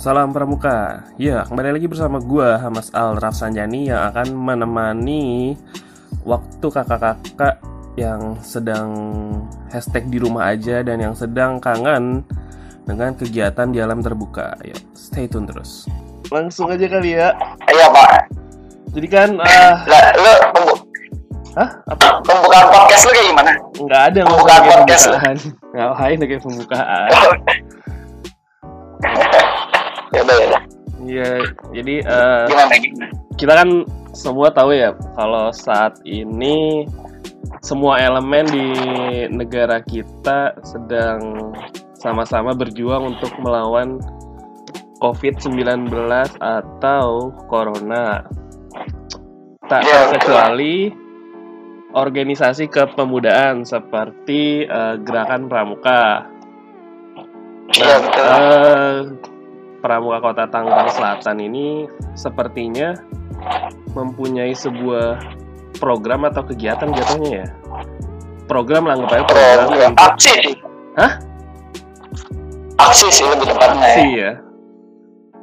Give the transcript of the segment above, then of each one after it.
Salam Pramuka. Ya, kembali lagi bersama gua Hamas Al Rafsanjani yang akan menemani waktu kakak-kakak yang sedang hashtag di rumah aja dan yang sedang kangen dengan kegiatan di alam terbuka. Ya, stay tune terus. Langsung aja kali ya. Iya pak. Jadi kan, uh, Lah, lu pembu hah? Apa? pembukaan podcast lu kayak gimana? Nggak ada Pembukaan podcast. pembukaan. Ngapain kayak pembukaan? Iya, jadi gimana? kita kan semua tahu ya kalau saat ini semua elemen di negara kita sedang sama-sama berjuang untuk melawan COVID-19 atau Corona. Tak Ya, betul. terkecuali organisasi kepemudaan seperti eh, Gerakan Pramuka. Iya betul. Pramuka Kota Tangerang Selatan ini sepertinya mempunyai sebuah program atau kegiatan jatuhnya ya. Program lah aja program Program untuk aksi sih. Hah? Aksi sih lebih tepatnya ya. aksi ya.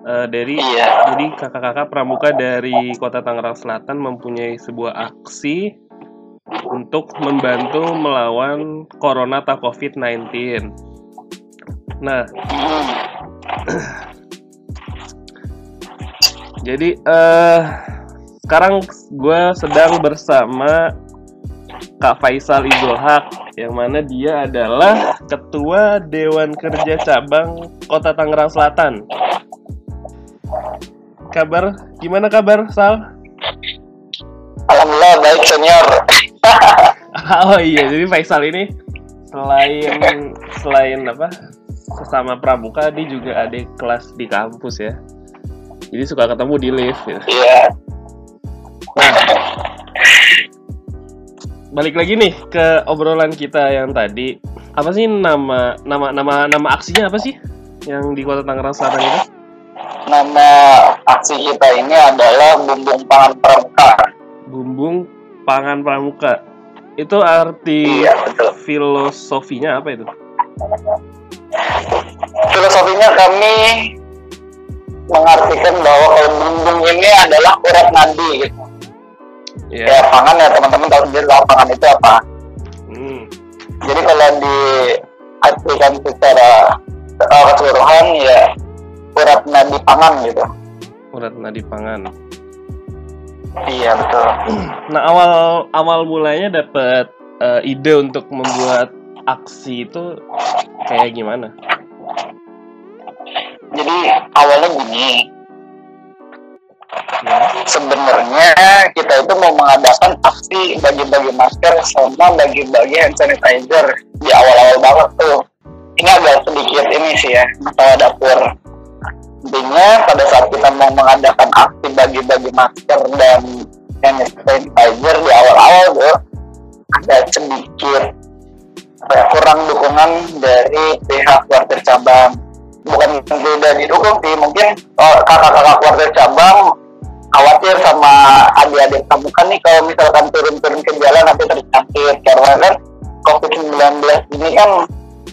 Eh, dari Iya. jadi kakak-kakak pramuka dari Kota Tangerang Selatan mempunyai sebuah aksi untuk membantu melawan Corona atau COVID-19. Nah, Hmm. Jadi eh sekarang gue sedang bersama Kak Faisal Izulhak yang mana dia adalah Ketua Dewan Kerja Cabang Kota Tangerang Selatan. Kabar gimana kabar Sal? Alhamdulillah baik senior. Oh iya, jadi Faisal ini selain selain apa sesama pramuka dia juga ada kelas di kampus ya. Jadi suka ketemu di lift. Ya. Iya. balik lagi nih ke obrolan kita yang tadi. Apa sih nama nama nama nama aksinya apa sih? Yang di Kota Tangerang Selatan itu? Nama aksi kita ini adalah Bumbung Pangan Pramuka. Bumbung Pangan Pramuka. Itu arti Iya betul. filosofinya apa itu? Filosofinya kami mengartikan bahwa kalau bumbung ini adalah urat nadi gitu. Ya. Ya pangan ya teman-teman tahu sendiri lah pangan itu apa. Hmm. Jadi kalau diartikan secara uh, keseluruhan ya urat nadi pangan gitu. Urat nadi pangan. Iya betul. Nah, awal awal mulanya dapat eh, ide untuk membuat aksi itu kayak gimana? Jadi awalnya gini, Ya. sebenarnya kita itu mau mengadakan aksi bagi-bagi masker sama bagi-bagi hand sanitizer di awal-awal banget tuh. Ini agak sedikit ini sih ya masalah dapur. Intinya pada saat kita mau mengadakan aksi bagi-bagi masker dan hand sanitizer di awal-awal tuh ada sedikit kurang dukungan dari pihak warga cabang. Bukan tidak didukung sih, mungkin oh, kakak-kakak warga cabang khawatir sama adik-adik kamu. Kan nih kalau misalkan turun-turun ke jalan nanti terjangkit karena kan COVID-19 ini kan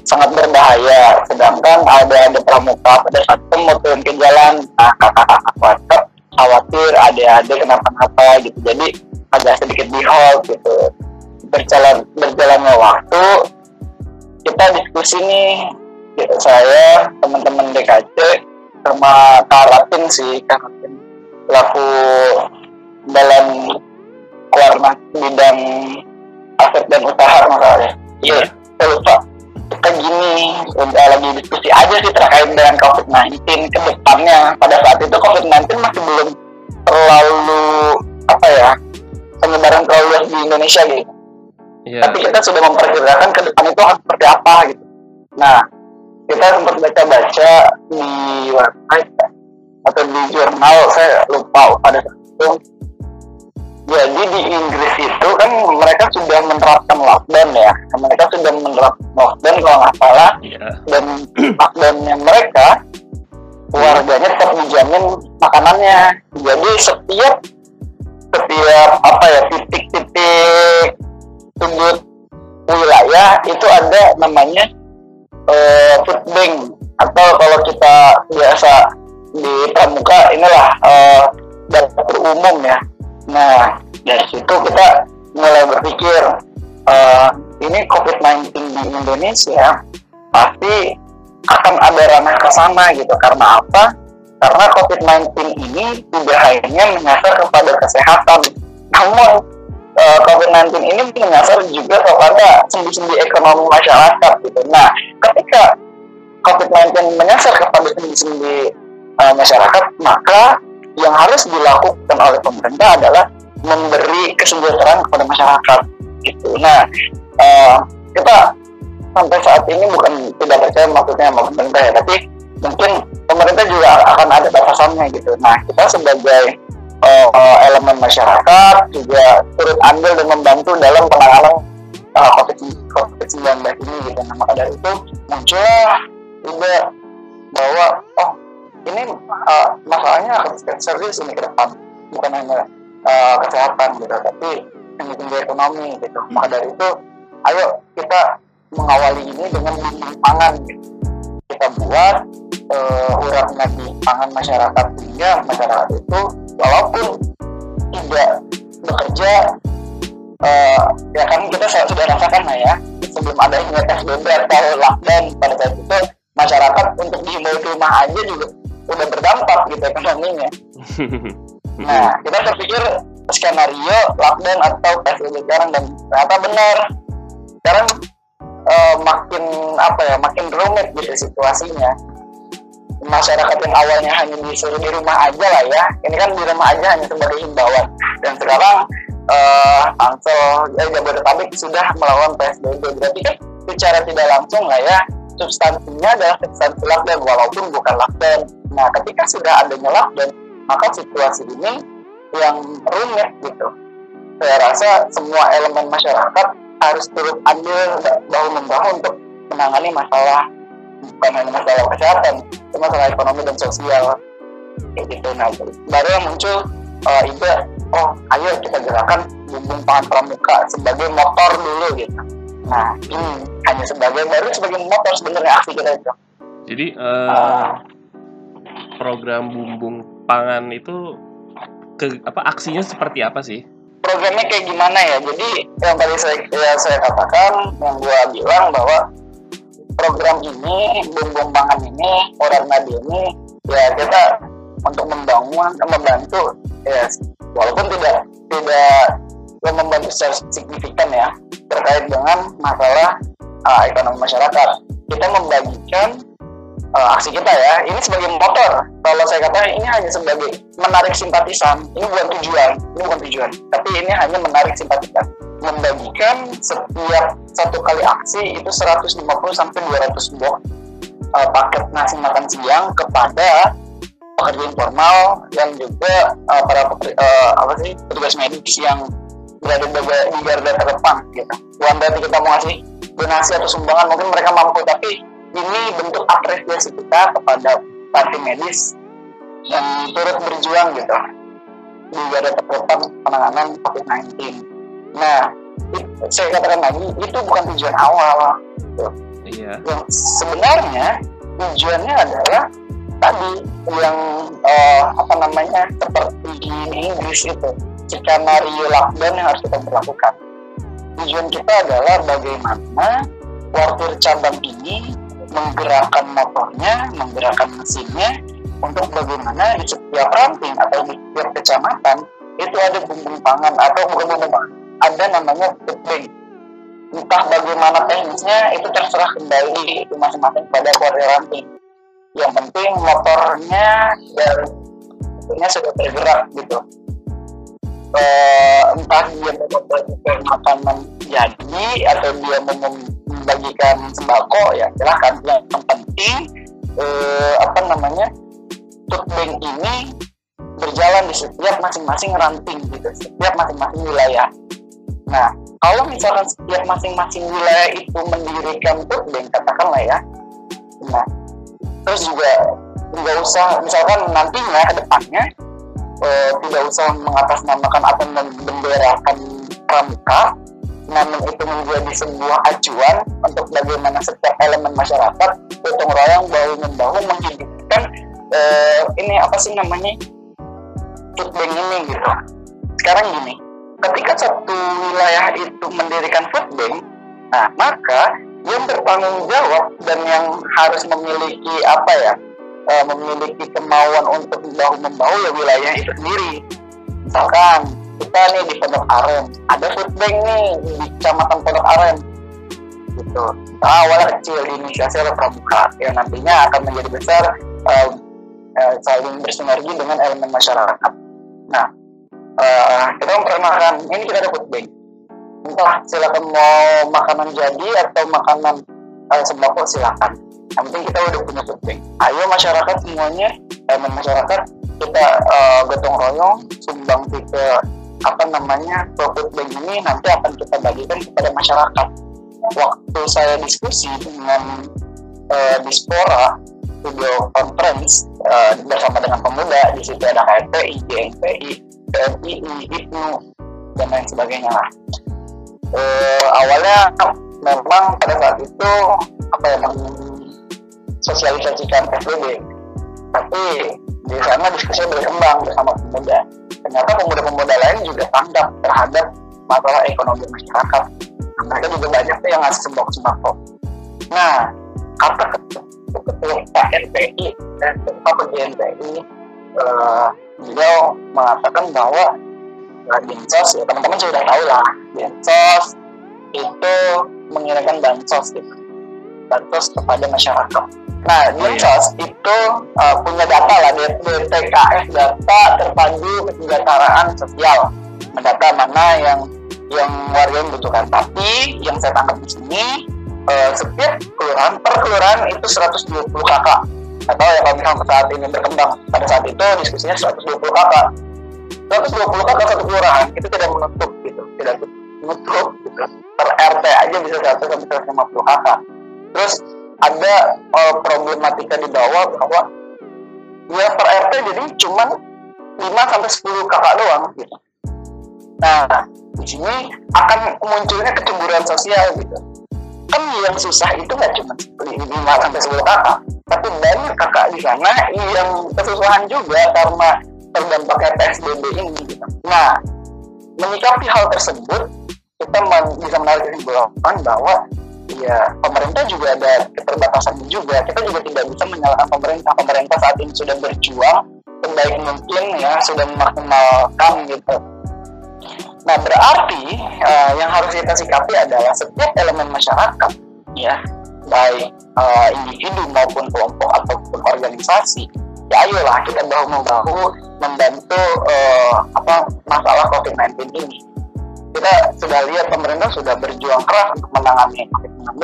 sangat berbahaya. Sedangkan ada ada pramuka pada saat itu mau turun ke jalan nah kakak-kakak warga khawatir adik-adik kenapa-napa gitu. Jadi agak sedikit di hold gitu. Berjalan berjalannya waktu kita diskusi nih saya teman-teman DKC sama Kak Rapin sih Kak Rapin pelaku dalam warna bidang aset dan usaha masalahnya. Iya, saya lupa. Kita gini, udah lagi diskusi aja sih terkait dengan COVID-19 ke depannya. Pada saat itu COVID-19 masih belum terlalu, apa ya, penyebaran terlalu luas di Indonesia gitu. Iya. Tapi kita sudah memperkirakan ke depan itu akan seperti apa gitu. Nah, kita sempat baca-baca di website atau di jurnal, saya lupa pada saat itu. Jadi di Inggris itu kan mereka sudah menerapkan lockdown ya. Mereka sudah menerapkan lockdown kalau nggak salah. Iya. Dan lockdownnya mereka, warganya tetap dijamin makanannya. Jadi setiap setiap apa ya titik-titik sudut wilayah itu ada namanya eh, food bank atau kalau kita biasa di pramuka inilah uh, dapur umum ya. Nah dari situ kita mulai berpikir uh, ini COVID-19 di Indonesia pasti akan ada ranah ke sana gitu. Karena apa? Karena COVID-19 ini tidak hanya menyasar kepada kesehatan, namun uh, COVID-19 ini menyasar juga kepada sendi-sendi ekonomi masyarakat gitu. Nah, ketika COVID-19 menyasar kepada sendi-sendi uh, masyarakat, maka yang harus dilakukan oleh pemerintah adalah memberi kesejahteraan kepada masyarakat gitu. Nah, uh, kita sampai saat ini bukan tidak percaya maksudnya sama pemerintah ya, tapi mungkin pemerintah juga akan ada batasannya gitu. Nah, kita sebagai uh, elemen masyarakat juga turut andil dan membantu dalam penanganan uh, COVID-19 ini gitu. Nah, maka dari itu muncul juga bahwa oh ini uh, masalahnya akan serius ini ke depan bukan hanya uh, kesehatan gitu tapi tinggi ekonomi gitu maka dari itu ayo kita mengawali ini dengan pangan gitu. kita buat uh, urat nadi pangan masyarakat sehingga masyarakat itu walaupun tidak bekerja uh, ya kan kita sudah rasakan lah ya sebelum ada ini PSBB atau lockdown pada saat itu masyarakat untuk dihimbau di rumah aja juga udah berdampak gitu ekonominya. Nah kita terpikir skenario lockdown atau PSBB sekarang dan ternyata benar. Sekarang uh, makin apa ya makin rumit gitu situasinya masyarakat yang awalnya hanya disuruh di rumah aja lah ya. Ini kan di rumah aja hanya sebagai himbauan. Dan sekarang uh, Tangsel ya Jabodetabek sudah melakukan PSBB berarti kan secara tidak langsung lah ya substansinya adalah substansi lockdown walaupun bukan lockdown. Nah ketika sudah adanya lockdown maka situasi ini yang rumit gitu. Saya rasa semua elemen masyarakat harus turut andil bahu membahu untuk menangani masalah bukan hanya masalah kesehatan, itu masalah ekonomi dan sosial kayak gitu. Nah, baru yang muncul uh, ide, oh ayo kita gerakan bumbung pangan pramuka sebagai motor dulu gitu. Nah, ini hanya sebagai baru sebagai motor sebenarnya aksi kita itu. Jadi uh, uh, program bumbung pangan itu ke apa aksinya seperti apa sih? Programnya kayak gimana ya? Jadi yang tadi saya ya, saya katakan, yang gua bilang bahwa program ini bumbung pangan ini orang nadi ini ya kita untuk membangun membantu ya walaupun tidak tidak membantu secara signifikan ya terkait dengan masalah uh, ekonomi masyarakat. Kita membagikan uh, aksi kita ya ini sebagai motor. Kalau saya katakan ini hanya sebagai menarik simpatisan ini bukan tujuan ini bukan tujuan. Tapi ini hanya menarik simpatisan. Membagikan setiap satu kali aksi itu 150 sampai 200 box uh, paket nasi makan siang kepada pekerja informal dan juga uh, para uh, apa sih petugas medis yang berada di, garda terdepan gitu. Bukan berarti kita mau ngasih donasi atau sumbangan mungkin mereka mampu tapi ini bentuk apresiasi kita kepada parti medis yang turut berjuang gitu di garda terdepan penanganan COVID-19 Nah, saya katakan lagi itu bukan tujuan awal. Gitu. Iya. Yang sebenarnya tujuannya adalah tadi yang uh, apa namanya seperti di Inggris itu skenario lockdown yang harus kita berlakukan. Tujuan kita adalah bagaimana wartir cabang ini menggerakkan motornya, menggerakkan mesinnya untuk bagaimana di setiap ranting atau di setiap kecamatan itu ada bumbung pangan atau bukan bumbung pangan ada namanya food Entah bagaimana teknisnya itu terserah kembali masing-masing pada keluarga ranting. Yang penting motornya dan motornya sudah bergerak gitu. E, entah dia membagikan makanan jadi atau dia membagikan sembako ya silahkan. Yang penting e, apa namanya food ini berjalan di setiap masing-masing ranting gitu, setiap masing-masing wilayah. Nah, kalau misalkan setiap masing-masing wilayah itu mendirikan food bank, katakanlah ya, nah, terus juga nggak usah, misalkan nantinya ke depannya eh, tidak usah mengatasnamakan atau membenderakan pramuka, namun itu menjadi sebuah acuan untuk bagaimana setiap elemen masyarakat gotong royong bahu membahu menghidupkan uh, ini apa sih namanya food bank ini gitu. Sekarang gini ketika satu wilayah itu mendirikan food bank nah maka yang bertanggung jawab dan yang harus memiliki apa ya uh, memiliki kemauan untuk bahu membahu ya wilayah itu sendiri. Misalkan kita nih di Pondok Aren ada food bank nih di Kecamatan Pondok Aren. Gitu. Nah, awalnya kecil diinisiasi oleh pramuka. Yang nantinya akan menjadi besar uh, uh, saling bersinergi dengan elemen masyarakat. Nah uh, kita memperkenalkan ini kita ada food bank. Entah silakan mau makanan jadi atau makanan uh, sembako silakan. Penting kita udah punya food bank. Ayo masyarakat semuanya elemen masyarakat kita uh, gotong royong sumbang ke apa namanya food bank ini nanti akan kita bagikan kepada masyarakat. Waktu saya diskusi dengan uh, Dispora video conference uh, bersama dengan pemuda di situ ada HTI, GNPI, PMII, IPNU dan lain sebagainya lah. Uh, awalnya memang pada saat itu apa ya sosialisasikan PSBB tapi di sana diskusi berkembang bersama pemuda. Ternyata pemuda-pemuda lain juga tanggap terhadap masalah ekonomi masyarakat. Mereka juga banyak yang ngasih sembako-sembako. Nah kata ketua Pak NPI dan ketua GNPI uh, beliau mengatakan bahwa Dinsos ya teman-teman sudah tahu lah Dinsos itu mengirimkan bansos gitu bansos kepada masyarakat nah oh, Dinsos iya. itu uh, punya data lah DTKS data terpadu kesejahteraan sosial mendata mana yang yang warga yang membutuhkan. Tapi yang saya tangkap di sini uh, setiap kelurahan per kelurahan itu 120 kakak atau ya kalau misalnya saat ini berkembang pada saat itu diskusinya 120 kakak 120 kakak satu kelurahan itu tidak menutup gitu tidak menutup gitu. Per RT aja bisa 100 sampai 150 kakak terus ada uh, problematika di bawah bahwa ya per RT jadi cuman 5 sampai 10 kakak doang gitu. Nah di sini akan munculnya kecemburuan sosial gitu kan yang susah itu nggak cuma lima sampai sepuluh kakak. Tapi banyak kakak di sana yang kesusahan juga karena terdampaknya PSBB ini gitu. nah menyikapi hal tersebut kita bisa menarik kesimpulan bahwa ya pemerintah juga ada keterbatasan juga. Kita juga tidak bisa menyalahkan pemerintah. Pemerintah saat ini sudah berjuang sebaik mungkin ya sudah memaksimalkan gitu Nah, berarti uh, yang harus kita sikapi adalah setiap elemen masyarakat, ya, baik uh, individu maupun kelompok ataupun organisasi, ya ayolah kita bahu membahu membantu uh, apa masalah COVID-19 ini. Kita sudah lihat pemerintah sudah berjuang keras untuk menangani COVID-19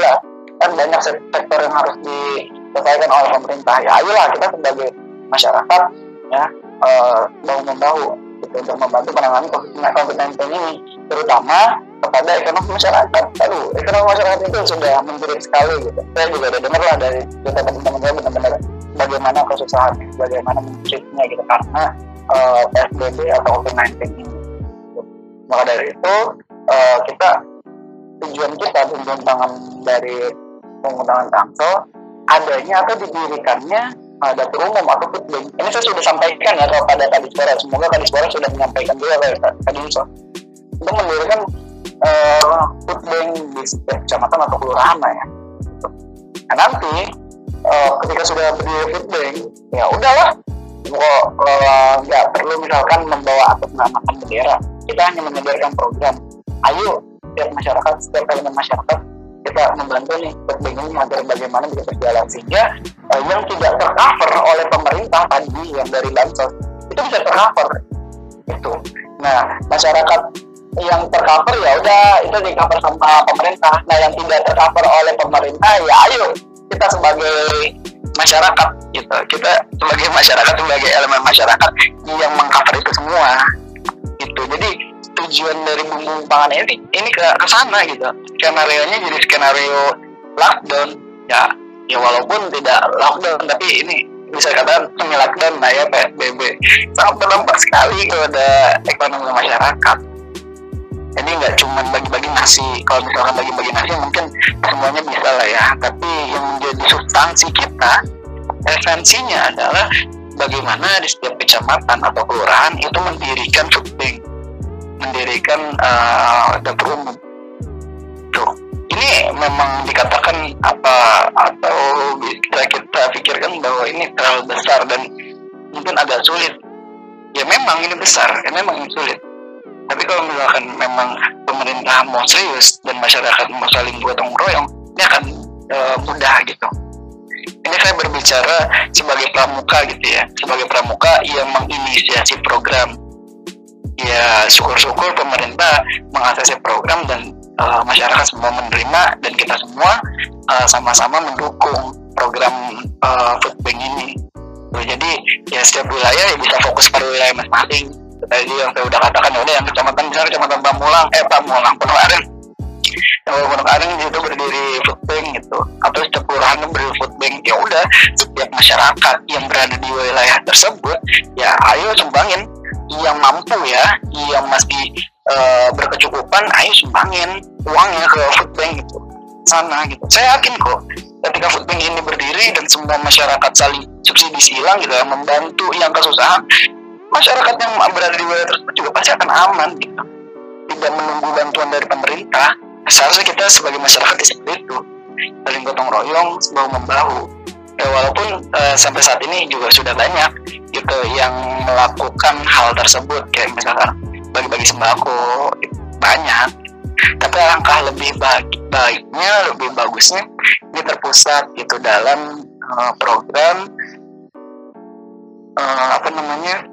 dan banyak sektor yang harus diselesaikan oleh pemerintah. Ya ayolah kita sebagai masyarakat ya uh, bahu membahu untuk membantu penanganan COVID-19 ini terutama kepada ekonomi masyarakat. Aduh, ekonomi masyarakat itu sudah menjerit sekali gitu. Saya juga udah dengar lah dari cerita teman-teman saya benar-benar bagaimana kesusahan, bagaimana menjeritnya gitu karena uh, atau COVID-19 ini. Maka dari itu uh, kita tujuan kita tujuan tangan dari penggunaan Tangsel adanya atau didirikannya dapur umum atau bank. Ini saya sudah sampaikan ya kepada Kadiswara. Semoga Kadiswara sudah menyampaikan juga ke Kadiswara untuk mendirikan uh, di setiap kecamatan atau kelurahan ya. Nah, nanti uh, ketika sudah berdiri bank, ya udahlah. Kok nggak uh, perlu misalkan membawa atau menamakan bendera. Kita hanya menyediakan program. Ayo setiap masyarakat, setiap elemen masyarakat kita membantu nih ini agar bagaimana bisa berjalan. Sehingga uh, yang tidak tercover oleh pemerintah tadi yang dari bansos itu bisa tercover. Itu nah masyarakat yang tercover ya udah itu di cover sama pemerintah. Nah yang tidak tercover oleh pemerintah ya ayo kita sebagai masyarakat gitu. Kita sebagai masyarakat sebagai elemen masyarakat yang mengcover itu semua. Itu jadi tujuan dari bumbu pangan ini ini ke ke sana gitu. Skenario nya jadi skenario lockdown. Ya ya walaupun tidak lockdown tapi ini bisa katakan semi lockdown lah ya PSBB sangat berdampak sekali kepada ekonomi masyarakat. Jadi nggak cuma bagi-bagi nasi kalau misalkan bagi-bagi nasi mungkin semuanya bisa lah ya. Tapi yang menjadi substansi kita esensinya adalah bagaimana di setiap kecamatan atau kelurahan itu mendirikan food mendirikan uh, dapur umum. Tuh, ini memang dikatakan apa atau kita kita pikirkan bahwa ini terlalu besar dan mungkin agak sulit. Ya memang ini besar, ya memang ini sulit. Tapi kalau misalkan memang pemerintah mau serius dan masyarakat mau saling gotong royong, ini akan uh, mudah gitu ini saya berbicara sebagai pramuka gitu ya sebagai pramuka yang menginisiasi program ya syukur-syukur pemerintah mengatasi program dan uh, masyarakat semua menerima dan kita semua uh, sama-sama mendukung program uh, food bank ini. Jadi ya setiap wilayah ya bisa fokus pada wilayah masing-masing. Tadi yang saya udah katakan ya udah yang kecamatan misalnya kecamatan Pamulang eh Pamulang Pondok Aren kalau Pondok Aren itu berdiri food bank gitu. Atau setiap kelurahan berdiri food bank. Ya udah setiap masyarakat yang berada di wilayah tersebut ya ayo sumbangin yang mampu ya yang masih uh, berkecukupan ayo sumbangin uangnya ke food bank gitu. Sana gitu. Saya yakin kok ketika food bank ini berdiri dan semua masyarakat saling subsidi silang gitu ya membantu yang kesusahan masyarakat yang berada di wilayah tersebut juga pasti akan aman gitu. Tidak menunggu bantuan dari pemerintah. Seharusnya kita sebagai masyarakat di seperti itu saling gotong royong sebahu membahu ya, walaupun uh, sampai saat ini juga sudah banyak gitu yang melakukan hal tersebut. Kayak misalkan bagi-bagi sembako banyak. Tapi langkah lebih baik baiknya lebih bagusnya ini terpusat gitu dalam uh, program uh, apa namanya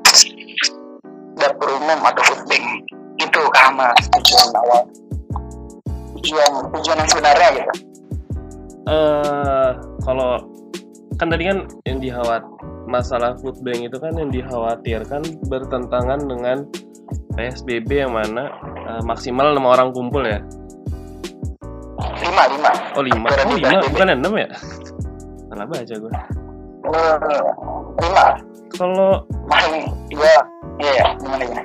dapur umum atau food bank. Itu kama tujuan awal. Tujuan tujuan yang sebenarnya gitu. Uh, kalau kan tadi kan yang dihawat masalah food bank itu kan yang dikhawatirkan bertentangan dengan PSBB yang mana uh, maksimal enam orang kumpul ya? Lima lima. Oh lima. Oh lima? Bukan enam ya? Salah baca gue uh, lima. Kalau iya iya ya gimana gimana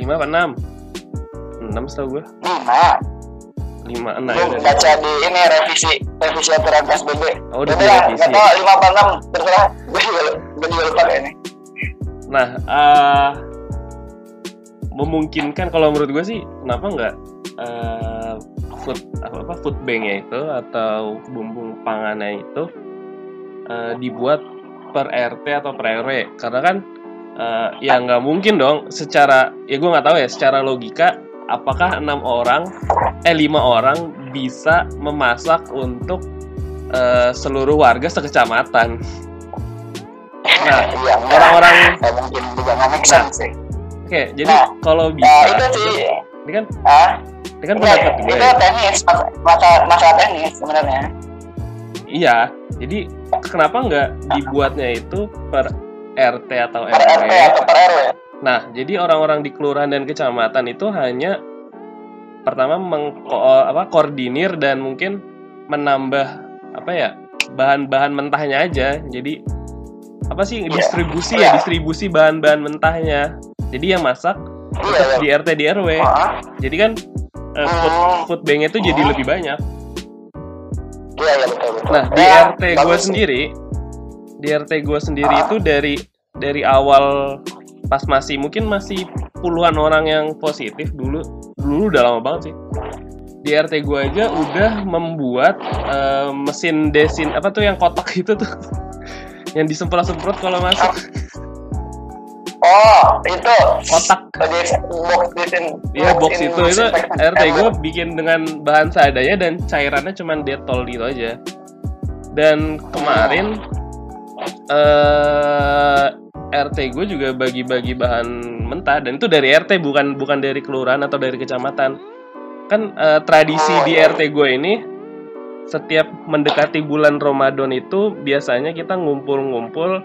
lima apa enam? Enam setahu gue lima lima enam ya baca di ini revisi revisi aturan PSBB oh udah direvisi nggak tahu lima apa enam terserah. Gue juga gue juga lupa ini nah uh, memungkinkan kalau menurut gue sih kenapa nggak uh, food apa apa food banknya itu atau bumbung pangannya itu uh, dibuat per RT atau per RW karena kan uh, ya nggak mungkin dong secara ya gue nggak tahu ya secara logika apakah enam orang eh lima orang bisa memasak untuk uh, seluruh warga sekecamatan. Nah, iya, orang-orang ya, mungkin juga sih. Oke, okay, jadi nah, kalau bisa, nah, itu sih. Ini kan, ah, ini kan pendapat gue. Itu tenis, masa masa tenis sebenarnya. Iya, jadi kenapa nggak dibuatnya itu per RT atau RW? Per RT atau per RW. Nah, jadi orang-orang di kelurahan dan kecamatan itu hanya pertama mengko apa koordinir dan mungkin menambah apa ya bahan-bahan mentahnya aja. Jadi apa sih iya. distribusi ya distribusi bahan-bahan mentahnya. Jadi yang masak iya, di RT di RW jadi kan uh, food, hmm. food bank itu jadi lebih banyak. Iya, iya, betul, betul. nah di RT gue sendiri di RT gue sendiri itu dari dari awal pas masih mungkin masih puluhan orang yang positif dulu. Dulu udah lama banget sih. Di RT gue aja udah membuat uh, mesin desin apa tuh yang kotak itu tuh? Yang disemprot-semprot kalau masuk Oh, itu. Kotak. Box desin. Iya, box itu itu RT gue bikin dengan bahan seadanya dan cairannya cuma detol gitu aja. Dan kemarin uh, RT gue juga bagi-bagi bahan mentah dan itu dari RT bukan bukan dari kelurahan atau dari kecamatan. Kan uh, tradisi di RT gue ini setiap mendekati bulan Ramadan itu biasanya kita ngumpul-ngumpul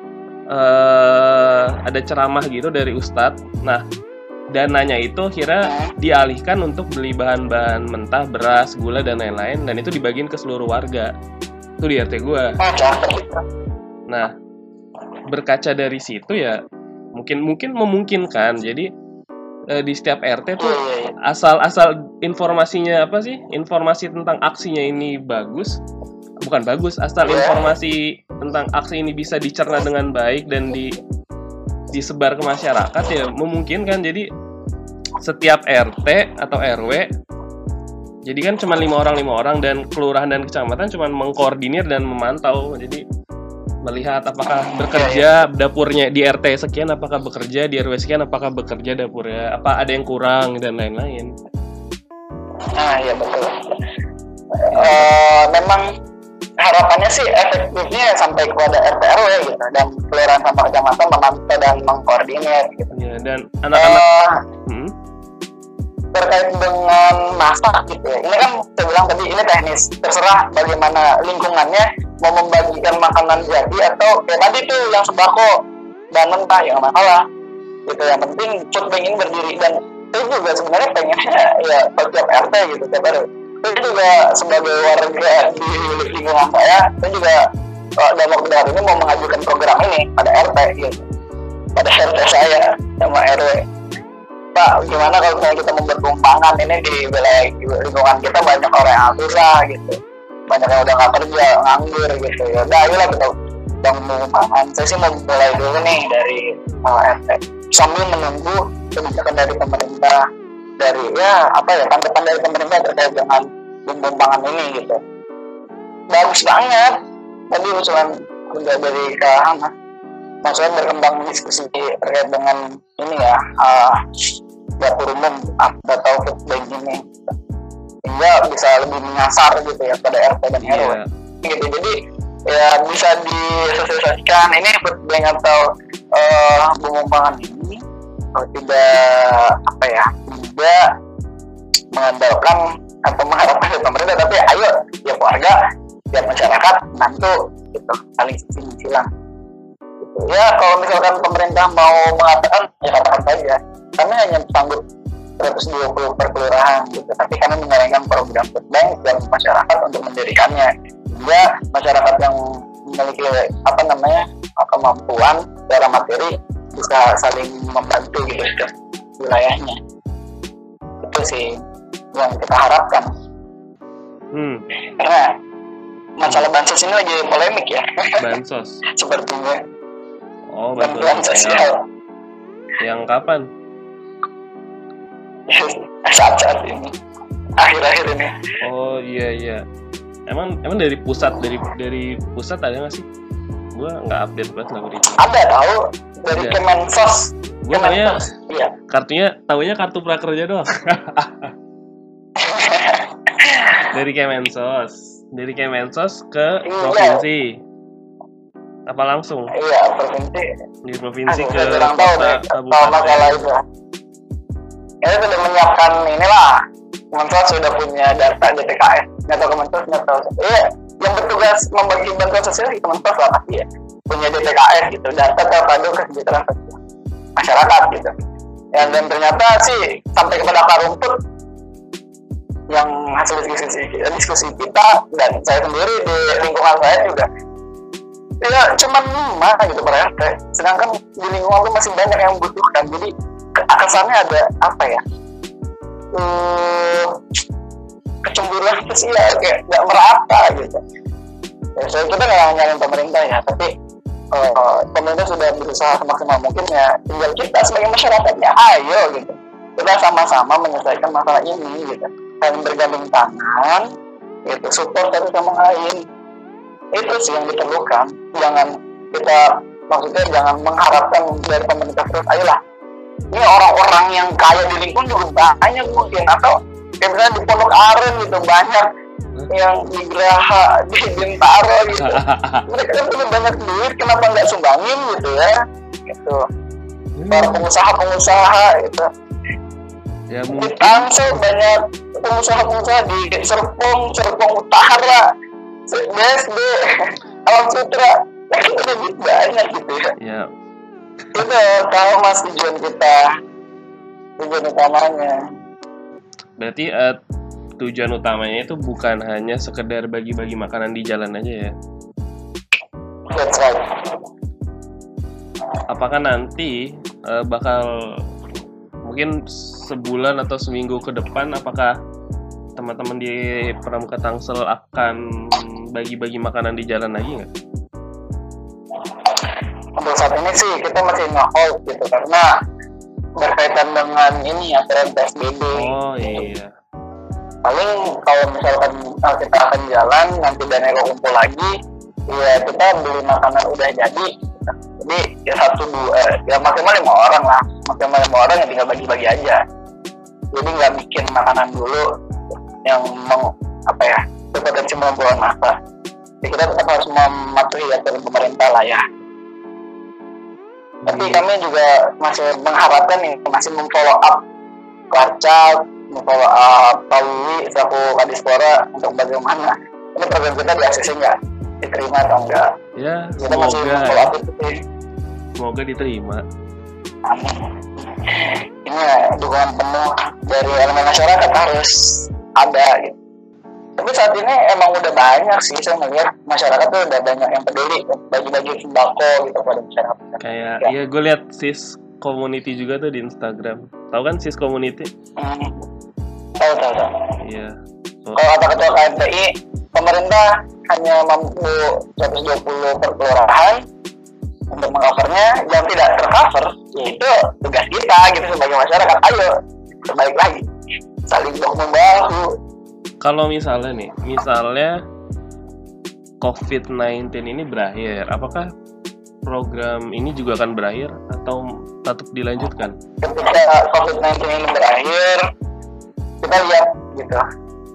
uh, ada ceramah gitu dari ustadz. Nah dananya itu kira dialihkan untuk beli bahan-bahan mentah beras gula dan lain-lain dan itu dibagiin ke seluruh warga. Itu di RT gue nah berkaca dari situ ya mungkin mungkin memungkinkan. Jadi eh, di setiap RT tuh asal asal informasinya apa sih? Informasi tentang aksinya ini bagus bukan bagus asal informasi tentang aksi ini bisa dicerna dengan baik dan di disebar ke masyarakat ya memungkinkan. Jadi setiap RT atau RW jadi kan cuma lima orang lima orang dan kelurahan dan kecamatan cuma mengkoordinir dan memantau. Jadi melihat apakah bekerja dapurnya di RT sekian apakah bekerja di RW sekian apakah bekerja dapurnya apa ada yang kurang dan lain-lain? Nah iya betul. Uh, memang harapannya sih efektifnya sampai kepada RT RW gitu dan kelurahan sama kecamatan memantau dan mengkoordinir gitu. Ya, dan anak-anak uh, hmm? Terkait dengan masak gitu ya. Ini kan saya bilang tadi ini teknis. Terserah bagaimana lingkungannya mau membagikan makanan jadi atau kayak tadi tuh yang sembako. Dan mentah yang masalah. Gitu yang penting bank ini berdiri. Dan saya juga sebenarnya pengennya ya setiap RT gitu tiap RT saya juga sebagai warga di lingkungan saya saya juga uh, dalam waktu dekat ini mau mengajukan program ini pada RT gitu. Pada RT saya sama RW Pak, gimana kalau misalnya kita membuat tumpangan ini di wilayah di lingkungan kita banyak orang yang susah gitu, banyak yang udah nggak kerja, nganggur gitu ya. Udah, ayolah kita bangun tumpangan. Saya sih mau mulai dulu nih dari RT sambil menunggu kebijakan dari pemerintah dari ya apa ya tanggapan dari pemerintah terkait dengan lumbung ini gitu. Bagus banget. Tadi usulan dari Kak maksudnya berkembang diskusi terkait dengan ini ya uh, dapur umum atau food bank ini sehingga bisa lebih menyasar gitu ya pada RT dan RW yeah. gitu jadi ya bisa disosialisasikan ini food bank atau uh, bumbu pangan ini kalau tidak apa ya tidak mengandalkan atau mengharapkan dari pemerintah tapi ayo ya warga ya masyarakat bantu gitu saling silang. Ya kalau misalkan pemerintah mau mengatakan ya katakan saja. Kami hanya sanggup 120 per kelurahan gitu. Tapi kami menyarankan program food bank dan masyarakat untuk mendirikannya. Sehingga masyarakat yang memiliki apa namanya kemampuan secara materi bisa saling membantu gitu ke wilayahnya. Itu sih yang kita harapkan. Hmm. karena masalah bansos ini lagi polemik ya. Bansos. Sepertinya oh bantuan sosial yang kapan? Saat-saat ini. Akhir-akhir ini. Oh iya iya. Emang emang dari pusat dari dari pusat ada nggak sih? Gua nggak update banget berita ada tahu? Dari ada. Kemensos gua taunya iya. kartunya tahunya kartu prakerja doang. Dari Kemensos dari Kemensos ke iya. provinsi apa langsung? Iya provinsi di provinsi Aduh, ke kota kabupaten. Ini sudah menyiapkan inilah. Kementerian sudah punya data DTKS tahu Kementerian tahu. Iya yang bertugas membagi bantuan sosial di Kementerian lah pasti ya. Punya DTKS gitu data terpadu kesejahteraan sosial masyarakat gitu. Ya, dan ternyata sih sampai kepada akar rumput yang hasil diskusi, diskusi kita dan saya sendiri di lingkungan saya juga ya cuman lima gitu RT sedangkan di lingkungan itu masih banyak yang membutuhkan. Jadi kesannya ada apa ya? Hmm, kecemburuan sih ya kayak nggak merata gitu. Ya saya kita nggak nyalain pemerintah ya tapi uh, pemerintah sudah berusaha semaksimal mungkin ya tinggal kita sebagai masyarakatnya ayo gitu. Kita sama-sama menyelesaikan masalah ini gitu. Dan bergandeng tangan gitu support satu sama lain itu sih yang diperlukan jangan kita maksudnya jangan mengharapkan dari pemerintah terus ayolah ini orang-orang yang kaya di lingkungan juga banyak mungkin atau kayak misalnya di Pondok Aren gitu banyak yang di Geraha di Bintaro gitu. Mereka kan punya banyak duit kenapa nggak sumbangin gitu ya? Gitu. Para pengusaha-pengusaha gitu. Ya mungkin di Tangsel banyak pengusaha-pengusaha di Serpong Serpong Utara BSD Alam Sutra lebih banyak gitu ya. Ya. Itu tahu mas tujuan kita tujuan utamanya. Berarti uh, tujuan utamanya itu bukan hanya sekedar bagi-bagi makanan di jalan aja ya? That's right. Apakah nanti uh, bakal mungkin sebulan atau seminggu ke depan apakah teman-teman di Pramuka Tangsel akan bagi-bagi makanan di jalan lagi nggak? untuk saat ini sih kita masih nge-hold gitu karena berkaitan dengan ini aturan PSBB. Oh iya. Paling kalau misalkan uh, kita akan jalan nanti dana kumpul lagi, ya kita beli makanan udah jadi. Jadi ya satu dua, eh, ya maksimal lima orang lah, maksimal lima orang ya tinggal bagi-bagi aja. Jadi nggak bikin makanan dulu yang meng, apa ya berpotensi membuat masa. Jadi kita tetap harus mematuhi aturan pemerintah lah ya. Tapi Iya. kami juga masih mengharapkan nih masih memfollow up Warcap, memfollow up Pauli selaku Kadispora untuk bagaimana ini program kita di ACC nggak diterima atau enggak. Ya, Kita masih semoga memfollow ya. up itu sih. Semoga diterima. Amin. Ini ya, dukungan penuh dari elemen masyarakat harus ada gitu. Tapi saat ini emang udah banyak sih saya melihat masyarakat tuh udah banyak yang peduli bagi-bagi sembako gitu pada masyarakat. Kayak Ya. iya gue lihat sis community juga tuh di Instagram. Tahu kan sis community? Hmm. Tahu tahu tahu. Iya. Kalau kata ketua KMPI, pemerintah hanya mampu 120 per kelurahan untuk mengcovernya, yang tidak tercover, yaitu tugas kita gitu sebagai masyarakat. Ayo, balik lagi, saling bahu membahu. kalau misalnya nih, misalnya COVID-19 ini berakhir, apakah program ini juga akan berakhir atau tetap dilanjutkan? Ketika COVID-19 ini berakhir, kita lihat gitu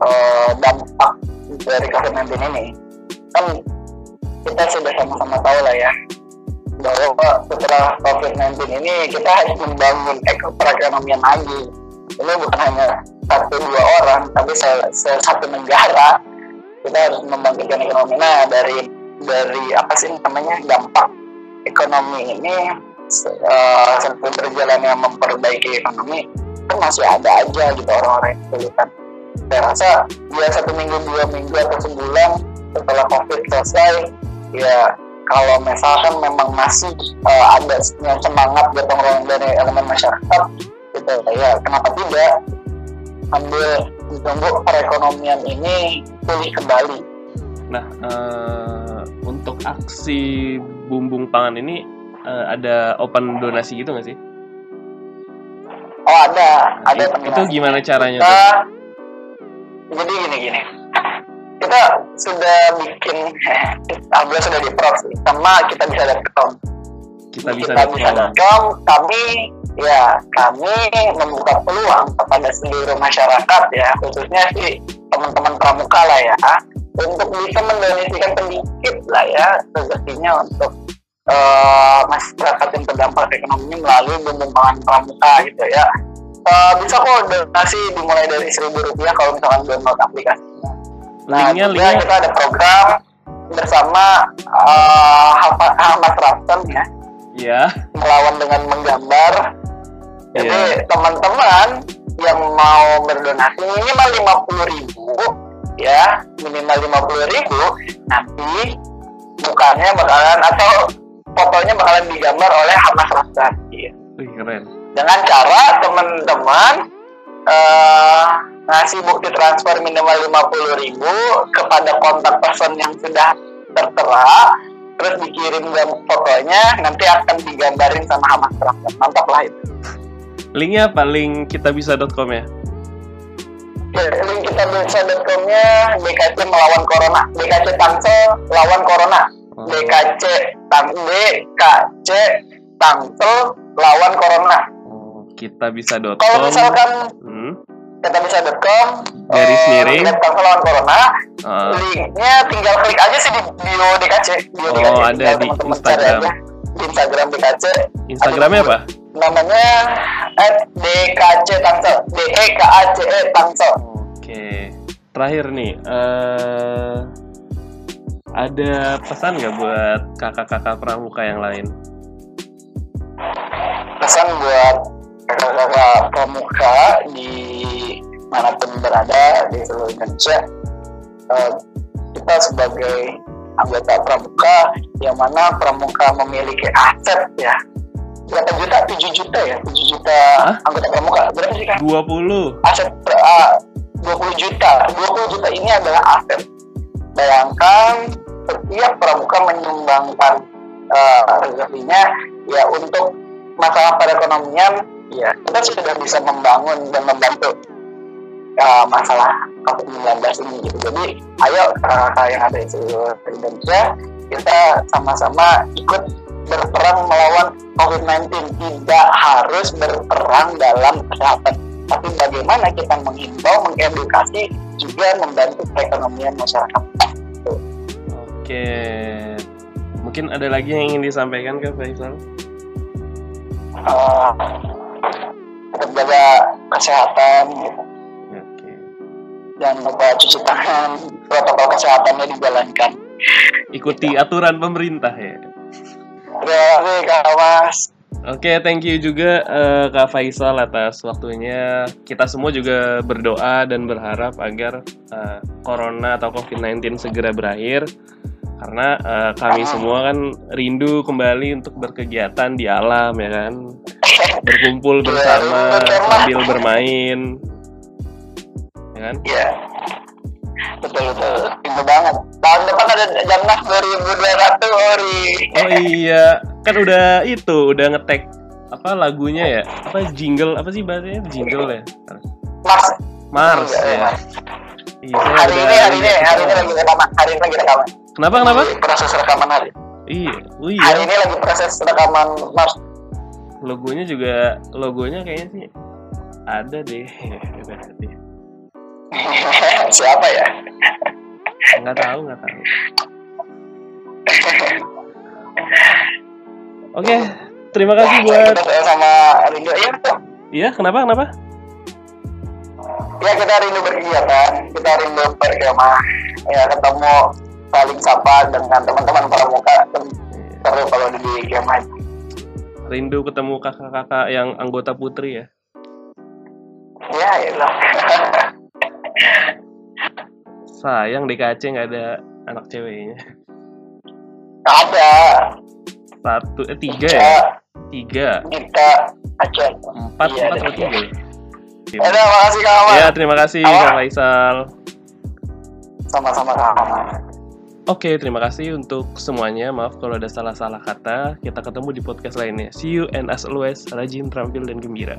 eh, dampak dari COVID-19 ini. Kan kita sudah sama-sama tahu lah ya bahwa setelah COVID-19 ini kita harus membangun eko- perekonomian lagi. Ini bukan hanya satu dua orang, tapi se- se- satu negara kita harus membangkitkan ekonomi. Nah dari dari apa sih namanya dampak ekonomi ini se- eh, sambil berjalannya memperbaiki ekonomi kan masih ada aja gitu orang-orang yang kesulitan. Saya rasa ya satu minggu dua minggu atau sebulan setelah covid selesai ya kalau misalkan memang masih eh, ada yang semangat gotong royong dari elemen masyarakat gitu ya kenapa tidak ambil ditunggu perekonomian ini pulih kembali. Nah, eh, untuk aksi bumbung pangan ini eh, ada open donasi gitu nggak sih? oh ada. Ada Itu- teman itu gimana caranya kita tuh? jadi gini gini. Kita sudah bikin alhamdulillah sudah di sama kita bisa.com Kita bisa bisa.com kami ya kami membuka peluang kepada seluruh masyarakat ya khususnya sih teman-teman pramuka lah ya untuk bisa mendonasikan sedikit lah ya rezekinya untuk eh, masyarakat yang terdampak ekonomi melalui bumbung pangan pramuka gitu ya. Eh, bisa kok donasi dimulai dari seribu rupiah kalau misalkan download aplikasinya. Nah, Linknya, juga linknya. kita ada program bersama uh, Ahmad Rapton ya, Ya, melawan dengan menggambar. Jadi Iya. teman-teman yang mau berdonasi minimal lima puluh ribu, ya minimal lima puluh ribu, nanti mukanya bakalan atau fotonya bakalan digambar oleh Ahmad Rapton. Iya. Keren. Dengan cara teman-teman eh, ngasih bukti transfer minimal 50.000 ribu kepada kontak person yang sudah tertera terus dikirim gam- fotonya nanti akan digambarin sama Hamas Raptor mantap lah itu Linknya apa? Link kitabisa.com ya? Oke, link kita bisa.com nya DKC melawan Corona DKC Tangsel lawan Corona Oh, DKC Tang DKC Tangsel lawan Corona oh, kitabisa.com. kalau misalkan Hmm, kita bisa.com Garis miring. Tangsel lawan Corona ah, linknya tinggal klik aja sih di bio DKC bio Oh, DKC ada Tinggal di Instagram. aja. di Instagram DKC Instagramnya apa? namanya at DKC Tangsel D E K A C E Tangsel Oke. Terakhir nih, eh ada pesan nggak buat kakak-kakak pramuka yang lain? pesan buat kakak-kakak pramuka di mana pun berada di seluruh Indonesia eh, kita sebagai anggota pramuka yang mana pramuka memiliki aset ya berapa juta? 7 juta ya? 7 juta Hah? anggota pramuka berapa sih kan? 20. aset uh, 20 juta 20 juta ini adalah aset bayangkan setiap pramuka menyumbangkan uh, rezekinya ya untuk masalah perekonomian ya kita sudah bisa membangun dan membantu uh, masalah COVID-19 ini gitu. Jadi ayo kakak yang ada di seluruh Indonesia kita sama-sama ikut berperang melawan COVID-19 tidak harus berperang dalam kesehatan tapi bagaimana kita menghimbau, mengedukasi juga membantu perekonomian masyarakat. Oke, mungkin ada lagi yang ingin disampaikan ke Faisal? Uh, jaga kesehatan gitu. Dan lupa cuci tangan protokol kesehatannya dijalankan Ikuti aturan pemerintah ya. kasih kak mas Oke, thank you juga eh, Kak Faisal atas waktunya. Kita semua juga berdoa dan berharap agar eh, Corona atau COVID-19 segera berakhir. Karena eh, kami semua kan rindu kembali untuk berkegiatan di alam ya kan. Berkumpul bersama sambil bermain. Ya kan? Iya. Betul betul. Pintu banget. Tahun depan ada Jamnas 2200 Ori. Oh iya, kan udah itu, udah ngetek apa lagunya ya? Apa jingle apa sih bahasanya? Jingle ya? Mas. Mars Iya, ya. Mas. Iya, Hari ini hari ini hari ini itu. lagi rekaman. Hari ini lagi rekaman. Kenapa kenapa? Proses rekaman hari. Iya, oh Hari iya. ini lagi proses rekaman Mars. Logonya juga logonya kayaknya sih ada deh. Siapa ya? Nggak tahu, nggak tahu. Oke, terima kasih buat. Sama Rindu. Iya betul. Iya, kenapa kenapa? Ya kita rindu berkegiatan, kita rindu berkemah, ya ketemu saling sapa dengan teman-teman pramuka seru kalau di kemah. Rindu ketemu kakak-kakak yang anggota putri ya. Ya, ya. Sayang DKC nggak ada anak ceweknya. Ada. Satu, eh tiga ya? Ya, Tiga, kita Aceh. empat, Iya, empat atau tiga? ya? Ya udah, makasih Kak. Ya, terima kasih Apa? Kak Faisal. Sama-sama Kak. Oke, terima kasih untuk semuanya. Maaf kalau ada salah-salah kata. Kita ketemu di podcast lainnya. See you and as always, rajin, terampil, dan gembira.